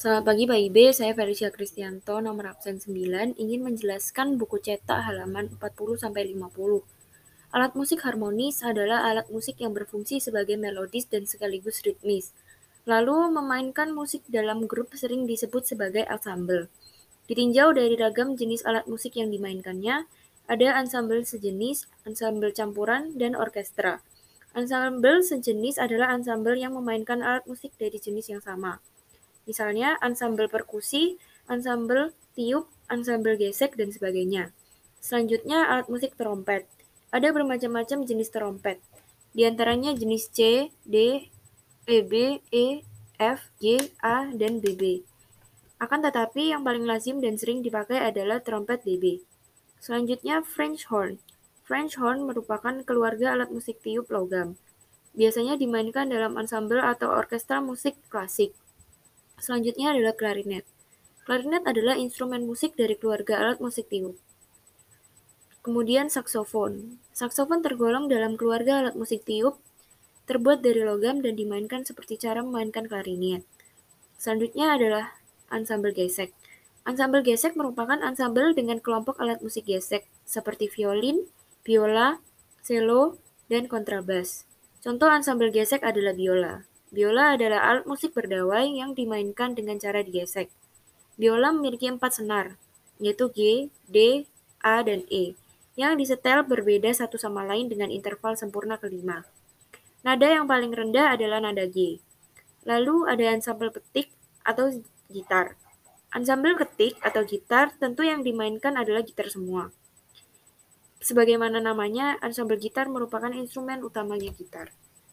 Selamat pagi Pak IB, saya Felicia Kristianto, nomor absen 9, ingin menjelaskan buku cetak halaman 40-50. Alat musik harmonis adalah alat musik yang berfungsi sebagai melodis dan sekaligus ritmis. Lalu, memainkan musik dalam grup sering disebut sebagai ensemble. Ditinjau dari ragam jenis alat musik yang dimainkannya, ada ensemble sejenis, ensemble campuran, dan orkestra. Ensemble sejenis adalah ensemble yang memainkan alat musik dari jenis yang sama. Misalnya ensemble perkusi, ensemble tiup, ensemble gesek, dan sebagainya. Selanjutnya alat musik trompet. Ada bermacam-macam jenis trompet. Di antaranya jenis C, D, E, B, E, F, G, A, dan BB. Akan tetapi yang paling lazim dan sering dipakai adalah trompet BB. Selanjutnya French horn. French horn merupakan keluarga alat musik tiup logam. Biasanya dimainkan dalam ensemble atau orkestra musik klasik. Selanjutnya adalah klarinet. Klarinet adalah instrumen musik dari keluarga alat musik tiup. Kemudian saksofon. Saksofon tergolong dalam keluarga alat musik tiup, terbuat dari logam dan dimainkan seperti cara memainkan klarinet. Selanjutnya adalah ensemble gesek. Ensemble gesek merupakan ensemble dengan kelompok alat musik gesek, seperti violin, biola, cello, dan kontrabas. Contoh ensemble gesek adalah biola. Biola adalah alat musik berdawai yang dimainkan dengan cara digesek. Biola memiliki empat senar, yaitu G, D, A, dan E, yang disetel berbeda satu sama lain dengan interval sempurna kelima. Nada yang paling rendah adalah nada G. Lalu ada ensemble ketik atau gitar. Ensemble ketik atau gitar tentu yang dimainkan adalah gitar semua. Sebagaimana namanya, ensemble gitar merupakan instrumen utamanya gitar.